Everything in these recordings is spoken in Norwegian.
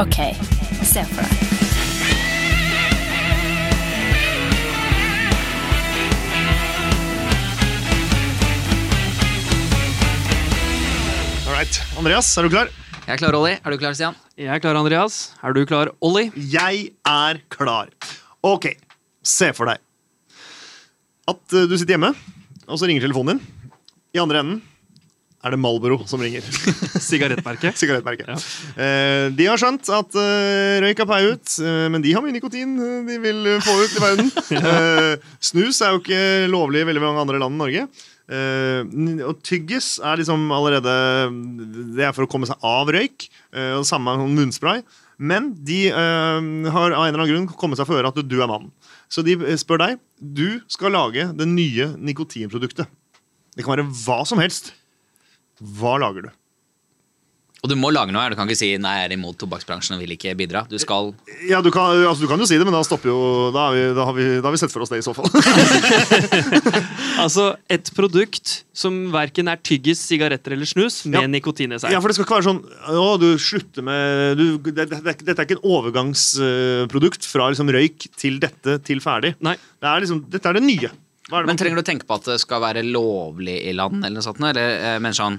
OK, se for deg. Alright. Andreas, er du klar? Jeg er klar, Olli. Er du klar, Stian? Jeg er klar, Andreas. Er du klar, Olli? Jeg er klar. Ok, se for deg at eh, du sitter hjemme, og så ringer telefonen din. I andre enden er det Malboro som ringer. Sigarettmerket. Sigarettmerket. Eh, de har skjønt at eh, røyk er pei ut, eh, men de har mye nikotin eh, de vil eh, få ut i verden. Eh, snus er jo ikke lovlig i veldig mange andre land enn Norge. Eh, og tyggis er liksom allerede Det er for å komme seg av røyk. eh, og samme munnspray. Men de har av en eller annen grunn kommet seg for øre at du er mannen. Så de spør deg. Du skal lage det nye nikotinproduktet. Det kan være hva som helst. Hva lager du? Og du må lage noe her. Du kan ikke si nei, jeg er imot tobakksbransjen og vil ikke bidra. Du skal Ja, du kan, altså, du kan jo si det, men da stopper jo Da, er vi, da, har, vi, da har vi sett for oss det, i så fall. Altså et produkt som verken er tyggis, sigaretter eller snus, med Ja. nikotin i seg. Ja, for det skal ikke være sånn Å, du slutter med du, det, det, det, Dette er ikke et overgangsprodukt fra liksom røyk til dette til ferdig. Nei. Det er liksom, dette er det nye. Men trenger du å tenke på at det skal være lovlig i land, eller noe sånt? Eller, eh, men sånn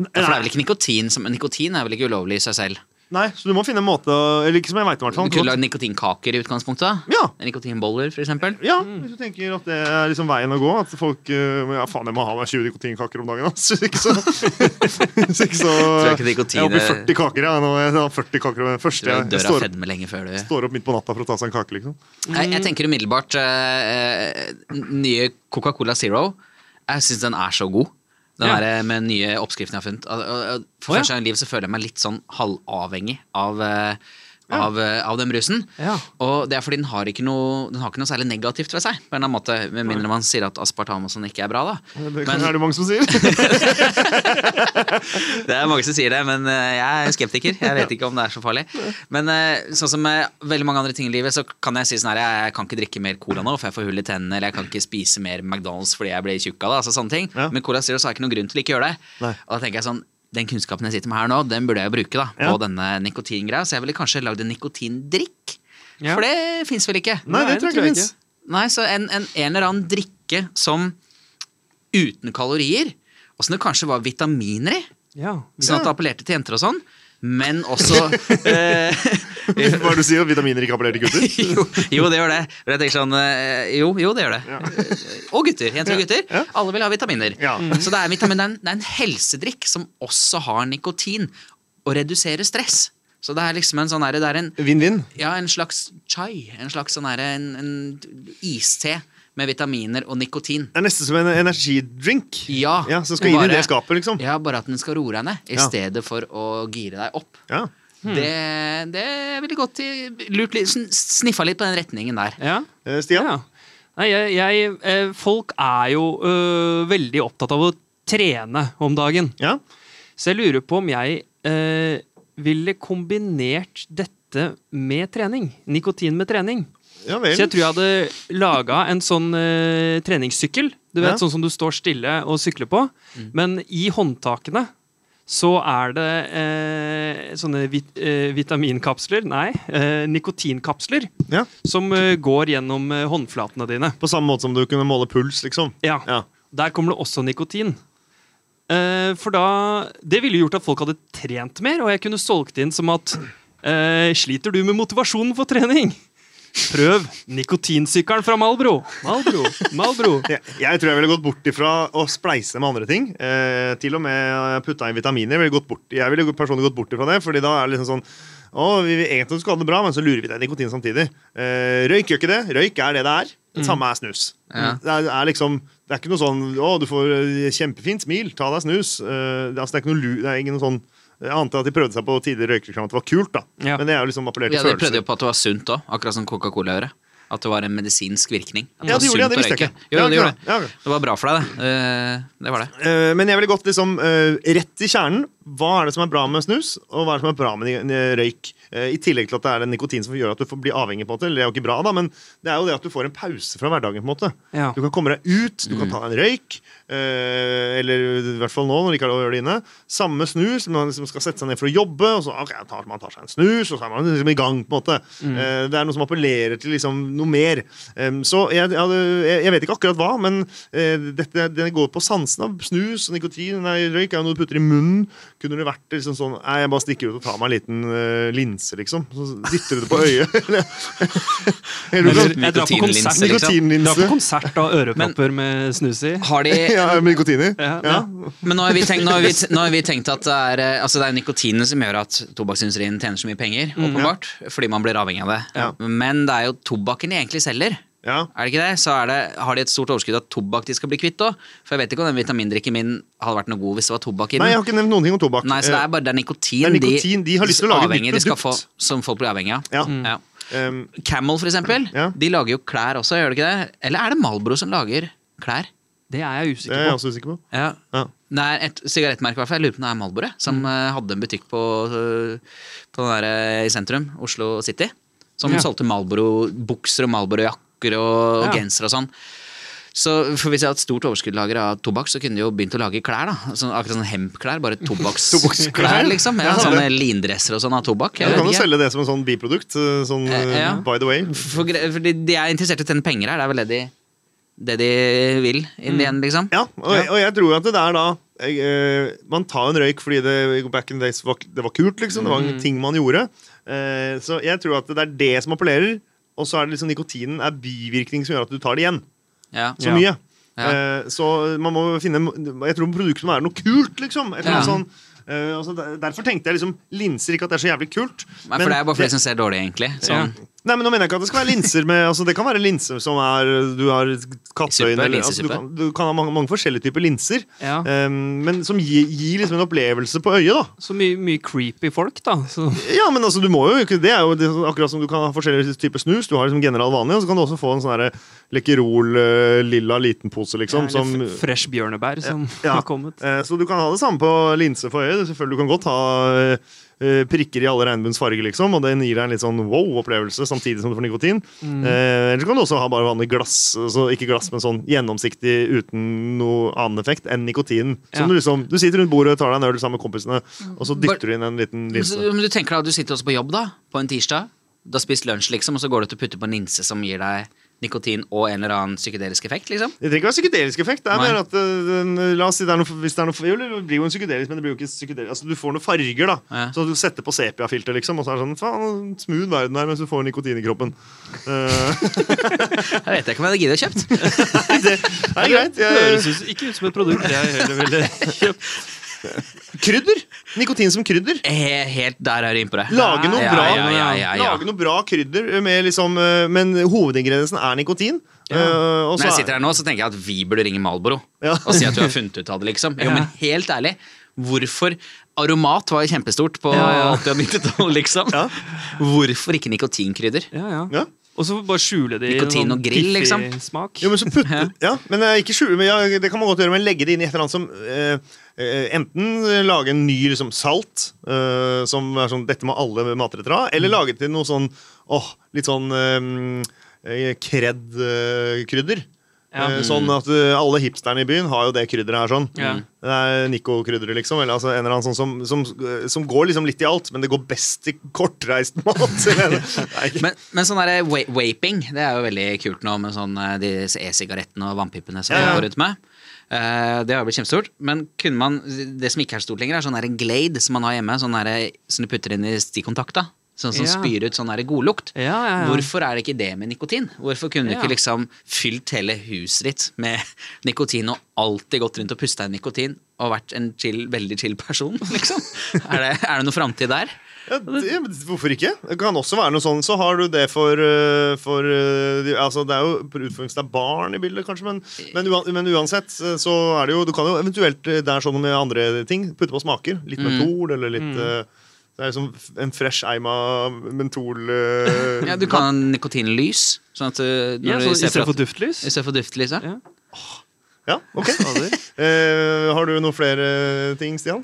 For det er vel ikke nikotin som Nikotin er vel ikke ulovlig i seg selv? Nei, så du må finne en måte å- Eller ikke som jeg vet i hvert Du kunne lagd nikotinkaker i utgangspunktet? Ja. Nikotinboller, eksempel? Ja, hvis du tenker at det er liksom veien å gå. At folk eh, Ja, faen, jeg må ha meg 20 nikotinkaker om dagen. Altså. Hvis ikke så, hvis ikke så jeg ikke nikotin Jeg er oppe i er- 40 kaker. jeg. Nå jeg har 40 kaker om første jeg, jeg står, du står opp midt på natta for å ta seg en kake. liksom Jeg, jeg tenker umiddelbart eh, Nye Coca-Cola Zero. Jeg syns den er så god. Den Ja. der med nye oppskriften jeg har funnet. For ja. første gang i livet så føler jeg meg litt sånn halvavhengig av, eh, av, eh, av den brusen. Ja. Og det er fordi den har ikke noe, den har ikke noe særlig negativt ved seg. På en eller annen måte, Med mindre man sier at aspartam og sånn ikke er bra. da Det Men- er det mange som sier. Det er mange som sier det, men eh, jeg er skeptiker. Jeg vet ikke om det er så farlig. Men eh, sånn som med veldig mange andre ting i livet, så kan jeg si sånn her Jeg, kan ikke drikke mer cola nå, for jeg får hull i tennene, eller jeg kan ikke spise mer McDonald's fordi jeg blir tjukk av det. Altså sånne ting. Ja. Men Cola Zero så har jeg ikke noen grunn til ikke å gjøre det. Nei. Og da tenker jeg sånn den kunnskapen jeg sitter med her nå, den burde jeg jo bruke da Ja. på denne nikotingreia. Så jeg ville kanskje lagd en nikotindrikk. Ja. For det fins vel ikke? Nei, det tror jeg ikke. Nei, så en, en, en eller annen drikke som uten kalorier, og som det kanskje var vitaminer i. Ja. Sånn at det appellerte til jenter og sånn. Men også eh, Hva er det du sier? At vitaminer ikke appellerer til gutter? jo, jo, det gjør det. For jeg tenker sånn eh, Jo, jo, det gjør det. Og gutter. Jenter og gutter. Ja. Alle vil ha vitaminer. Ja. Så det er, vitamin, det, er en, det er en helsedrikk som også har nikotin, og reduserer stress. Så det er liksom en sånn Vinn-vinn. ja, en slags chai. En slags sånn her, en, en iste med vitaminer og nikotin. Det er nesten som en energidrink. Ja, Ja, Som skal inn i bare- det skapet, liksom. Ja, bare at den skal roe deg ned, i Ja. stedet for å gire deg opp. Ja. Det, det ville gått til lurt litt, Sniffa litt på den retningen der. Ja. Eh, Stian? Ja. Nei, jeg, jeg, eh, folk er jo øh, veldig opptatt av å trene om dagen. Ja. Så jeg lurer på om jeg øh, ville kombinert dette med trening. Nikotin med trening. Ja vel. Så jeg tror jeg hadde laga en sånn uh, treningssykkel. Du vet, Ja. Sånn som du står stille og sykler på. Men i håndtakene så er det eh, sånne vit, eh, vitaminkapsler Nei, eh, nikotinkapsler. Ja. Som eh, går gjennom eh, håndflatene dine. På samme måte som du kunne måle puls, liksom. Ja. Ja. Der kommer det også nikotin. Eh, for da Det ville gjort at folk hadde trent mer, og jeg kunne solgt inn som at eh, Sliter du med motivasjonen for trening? Prøv nikotinsykkelen fra Malbro. Malbro, Malbro. Jeg, jeg tror jeg ville gått bort ifra å spleise med andre ting. Eh, til og med putta inn vitaminer. Ville gått bort, jeg ville personlig gått bort ifra det. Fordi da er det liksom sånn å, vi vil egentlig skal ha det bra, men så lurer vi deg nikotin samtidig. Eh, røyk gjør ikke det. Røyk er det det er. Det samme er snus. Ja. Det, er, er liksom, det er ikke noe sånn å, du får eh, kjempefint smil, ta deg snus. Eh, altså, det, er ikke noe, det er ingen sånn Jeg ante at de prøvde seg på tidligere røykereklame at det var kult, da. Ja. Men det er jo liksom appellert Ja, følelser. De prøvde jo på at det var sunt òg, akkurat som Coca-Cola gjør. At det var en medisinsk virkning. At Ja, det gjorde jeg, det visste jeg ikke. Jo, Ja, det, ja, gjorde det. ja, ok. det var bra for deg, det. Eh, det var det. Eh, Men jeg ville gått liksom eh, rett i kjernen. Hva er det som er bra med snus, og hva er det som er bra med røyk? Eh, I tillegg til at det er den nikotin som gjør at du får bli avhengig. på en måte Eller det er jo ikke bra, da, men det er jo det at du får en pause fra hverdagen. på en måte Ja. Du kan komme deg ut, du kan ta deg en røyk. eh, eller i hvert fall nå, når de ikke har lov å gjøre det inne. Samme snus, man liksom skal sette seg ned for å jobbe, og så okay, tar, man tar seg en snus, og så er man liksom i gang. på en måte Mm. Det er noe som appellerer til liksom noe mer. Så jeg, jeg, vet ikke akkurat hva, men eh, dette, det går på sansen av snus og nikotin. Nei, røyk er jo noe du putter i munnen. Kunne det vært liksom sånn Nei, jeg bare stikker ut og tar meg en liten eh, linse, liksom. Så dytter du det på øyet. Eller du Eller jeg drar på Nikotinlinse, konsert, liksom. drar på konsert av ørepropper med snus i. Har de Ja, med nikotin i. Ja, Ja. Men nå har vi tenkt, nå har vi, nå har vi tenkt at det er, eh, altså det er nikotinet som gjør at tobakksindustrien tjener så mye penger, åpenbart, fordi man blir avhengig av det. Ja. Men det er jo tobakken de egentlig selger. Ja. Er det ikke det? Så er det, har de et stort overskudd av tobakk de skal bli kvitt òg. For jeg vet ikke om den vitamindrikken min hadde vært noe god hvis det var tobakk i den. Nei, jeg har ikke nevnt noen ting om tobakk. Nei, så det Eh, er bare det er nikotin, Det er nikotin, de har lyst til å lage nytt de skal produkt. få, som folk blir avhengig av. Ja. Ja. Um, Camel, for eksempel, Ja. de lager jo klær også, gjør de ikke det? Eller er det Malbro som lager klær? Det er jeg det er jeg også usikker på. Ja. Ja. Det er et sigarettmerke, hvert fall. Jeg lurer på om det er Malboro, som mm. hadde en butikk på, øh, på den der, eh, i sentrum, Oslo City. Som Ja. solgte Malboro-bukser og Marlboro-jakker og, og Ja. gensere og sånn. Så for Hvis jeg hadde et stort overskuddslager av tobakk, så kunne de jo begynt å lage klær. da så, Akkurat sånn hempklær, bare Tobakksklær? liksom. Ja, sånne lindresser og sånn av tobakk. Ja, du kan jo selge det som en sånn biprodukt. eh, Sånn, Eh, ja. eh, by the way. For, for de, de er interessert i å tjene penger her, det er vel det de, det de vil inn igjen, liksom. Ja, og, og jeg tror at det er da jeg, Man tar en røyk fordi det back in days var, det var kult, liksom. Det var en ting man gjorde. Så jeg tror at det er det som appellerer. Og så er det liksom nikotinen er bivirkning som gjør at du tar det igjen. Ja. Så mye. Ja. Eh, så man må finne Jeg tror produktet må være noe kult, liksom. Et Ja. sånn, uh, altså der, derfor tenkte jeg liksom linser, ikke at det er så jævlig kult. Nei, men for det er bare for de som ser dårlig, egentlig. Sånn. Nei, men nå mener jeg ikke at det skal være linser med altså Det kan være linser som er Du har katteøyne eller altså, du, kan, du kan ha mange, mange forskjellige typer linser. Ja. Um, men som gir, gir liksom en opplevelse på øyet, da. Så mye, mye creepy folk, da. Så, Ja, men altså, du må jo ikke Det er jo det, akkurat som du kan ha forskjellige typer snus. Du har liksom general vanlig, og så kan du også få en sånn herre Lekkerol eh, lilla liten pose, liksom. Ja, som, fresh bjørnebær som Ja. har kommet. Uh, så du kan ha det samme på linse for øyet. Selvfølgelig, Du kan godt ha eh, prikker i alle regnbuens farger, liksom, og det gir deg en litt sånn wow-opplevelse samtidig som du får nikotin. Eh, Eller så kan du også ha bare vanlig glass, altså ikke glass, men sånn gjennomsiktig uten noe annen effekt enn nikotin. Som Ja. du liksom Du sitter rundt bordet og tar deg en øl sammen med kompisene, og så dytter du inn en liten linse. men du tenker da, du sitter også på jobb da, på en tirsdag. Du har spist lunsj, liksom, og så går du til å putte på en linse som gir deg nikotin og en eller annen psykedelisk effekt, liksom. Det trenger ikke være psykedelisk effekt. Det er mer at uh, la oss si det er noe, Hvis det er noe jo, det blir jo en psykedelisk, men det blir jo ikke psykedelisk. Altså, du får noen farger, da. Ja. Så du setter på sepia-filter, liksom, og så er det sånn Faen, smooth verden her mens du får nikotin i kroppen. Uh. Jeg vet ikke om jeg hadde giddet å kjøpt. det er greit. Høres Det høres ikke ut som et produkt jeg heller ville kjøpt. Krydder! Nikotin som krydder. Helt der er du inne på det. Lage noe bra ja, ja, ja, ja. Lage noe bra krydder, med liksom, øh, men hovedingrediensen er nikotin. Eh, og så Når jeg er- sitter her nå, så tenker jeg at vi burde ringe Malboro Ja. og si at du har funnet ut av det, liksom. Jo, Ja. men helt ærlig, hvorfor Aromat var jo kjempestort på Ja, ja. 80- og 90-tallet, liksom. Ja. Hvorfor ikke nikotinkrydder? Ja, ja. Og så bare skjule det i Nikotin og grill, piffig liksom. smak. Jo, men så putte, ja, men eh, ikke skjule, men ja, Det kan man godt gjøre, men legge det inn i et eller annet som eh, eh, Enten lage en ny liksom, salt, eh, som er sånn Dette må alle matretter ha, eller lage til noe sånn åh, litt sånn eh, kred-krydder. Ja. Eh, Sånn at eh, alle hipsterne i byen har jo det krydderet her. sånn Ja. Det er Nico-krydderet, liksom. Eller altså en eller annen sånn som, som, som går liksom litt i alt, men det går best i kortreist mat. Men, men sånn der wa- vaping, det er jo veldig kult nå med sånn eh, disse e-sigarettene og vannpipene som Ja, går rundt med. Uh, det har blitt kjempestort. Men kunne man, det som ikke er stort lenger, er sånn der Glade som man har hjemme. Sånn der, som du putter inn i stikkontakta. Sånn som Ja. spyr ut sånn der godlukt. Ja, ja, ja. Hvorfor er det ikke det med nikotin? Hvorfor kunne du ikke liksom fylt hele huset ditt med nikotin og alltid gått rundt og pusta inn nikotin og vært en chill, veldig chill person? liksom? Er det, er det noe framtid der? Ja, det, hvorfor ikke? Det kan også være noe sånn. Så har du det for, øh, for øh, altså Det er jo det er barn i bildet, kanskje, men, men, men uansett øh, så er det jo Du kan jo eventuelt det er sånn med andre ting putte på smaker. Litt mentol eller litt øh, Det er som en fresh eima mentol Uh, Ja, du kan ha nikotinlys. Sånn at når Ja, så du ser for, duftlys. i stedet for duftlys. Ja. Ja. Ja, ok. Eh, har du noen flere ting, Stian?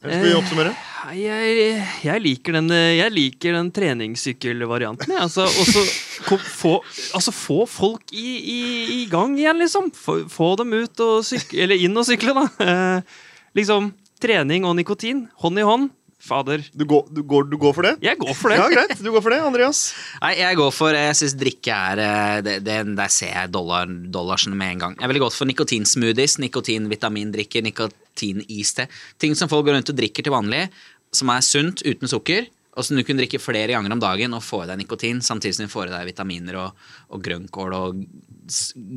Eller skal vi Eh, oppsummere? Jeg, jeg, liker den, eh, jeg liker den treningssykkelvarianten. jeg. Altså, og så kom- få, altså, få folk i, i, i gang igjen, liksom. Få, få dem ut og sykle, eller inn og sykle, da. Eh, liksom, trening og nikotin, hånd i hånd. Fader, Du går, du, går, du går for det? jeg går for det. Ja, greit. Du går for det, Andreas. Nei, jeg går for Jeg syns drikke er eh, det, det, Der ser jeg dollar, dollarsen med en gang. Jeg ville gått for nikotinsmoothies, nikotinvitamindrikker, nikotiniste. Ting som folk går rundt og drikker til vanlig, som er sunt, uten sukker. Og som du kunne drikke flere ganger om dagen og få i deg nikotin, samtidig som du får i deg vitaminer og, og grønnkål og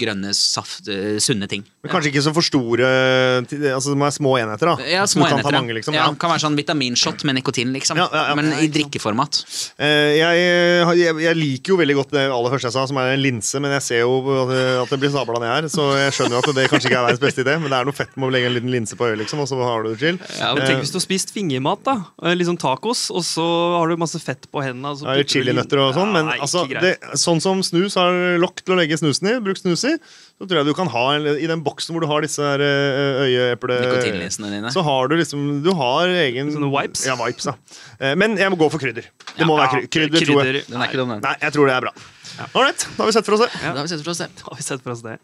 grønne, saft, eh, sunne ting. Men kanskje ikke så for store Altså det må være små enheter, da. Ja, små du kan ta mange, liksom. ja. Ja. Kan være sånn vitaminshot med nikotin, liksom. Ja, ja, ja. Men i drikkeformat. Eh, jeg, jeg, jeg liker jo veldig godt det aller første jeg sa, som er en linse, men jeg ser jo at det, blir sabla ned her, så jeg skjønner jo at det kanskje ikke er verdens beste idé, men det er noe fett med å legge en liten linse på øyet, liksom, og så har du det chill. Ja, men Eh, Tenk hvis du har spist fingermat, da. eh, Liksom tacos, og så har du masse fett på hendene. så Ja, Chilinøtter og sånn, men altså, det, sånn som snus har lokk til å legge snusen i, bruk snus i, så tror jeg du kan ha en, i den boksen hvor du har disse eh, øyeeple... Dine. Så har du liksom Du har egen Sånne wipes? Ja, wipes, ja. Eh, Men jeg må gå for krydder. Det må være krydder, krydder, tror jeg. Den er ikke dum, den. Nei, jeg tror det er bra. Right, da har vi sett for oss det. Da har vi sett for oss det. Da har vi sett for oss det.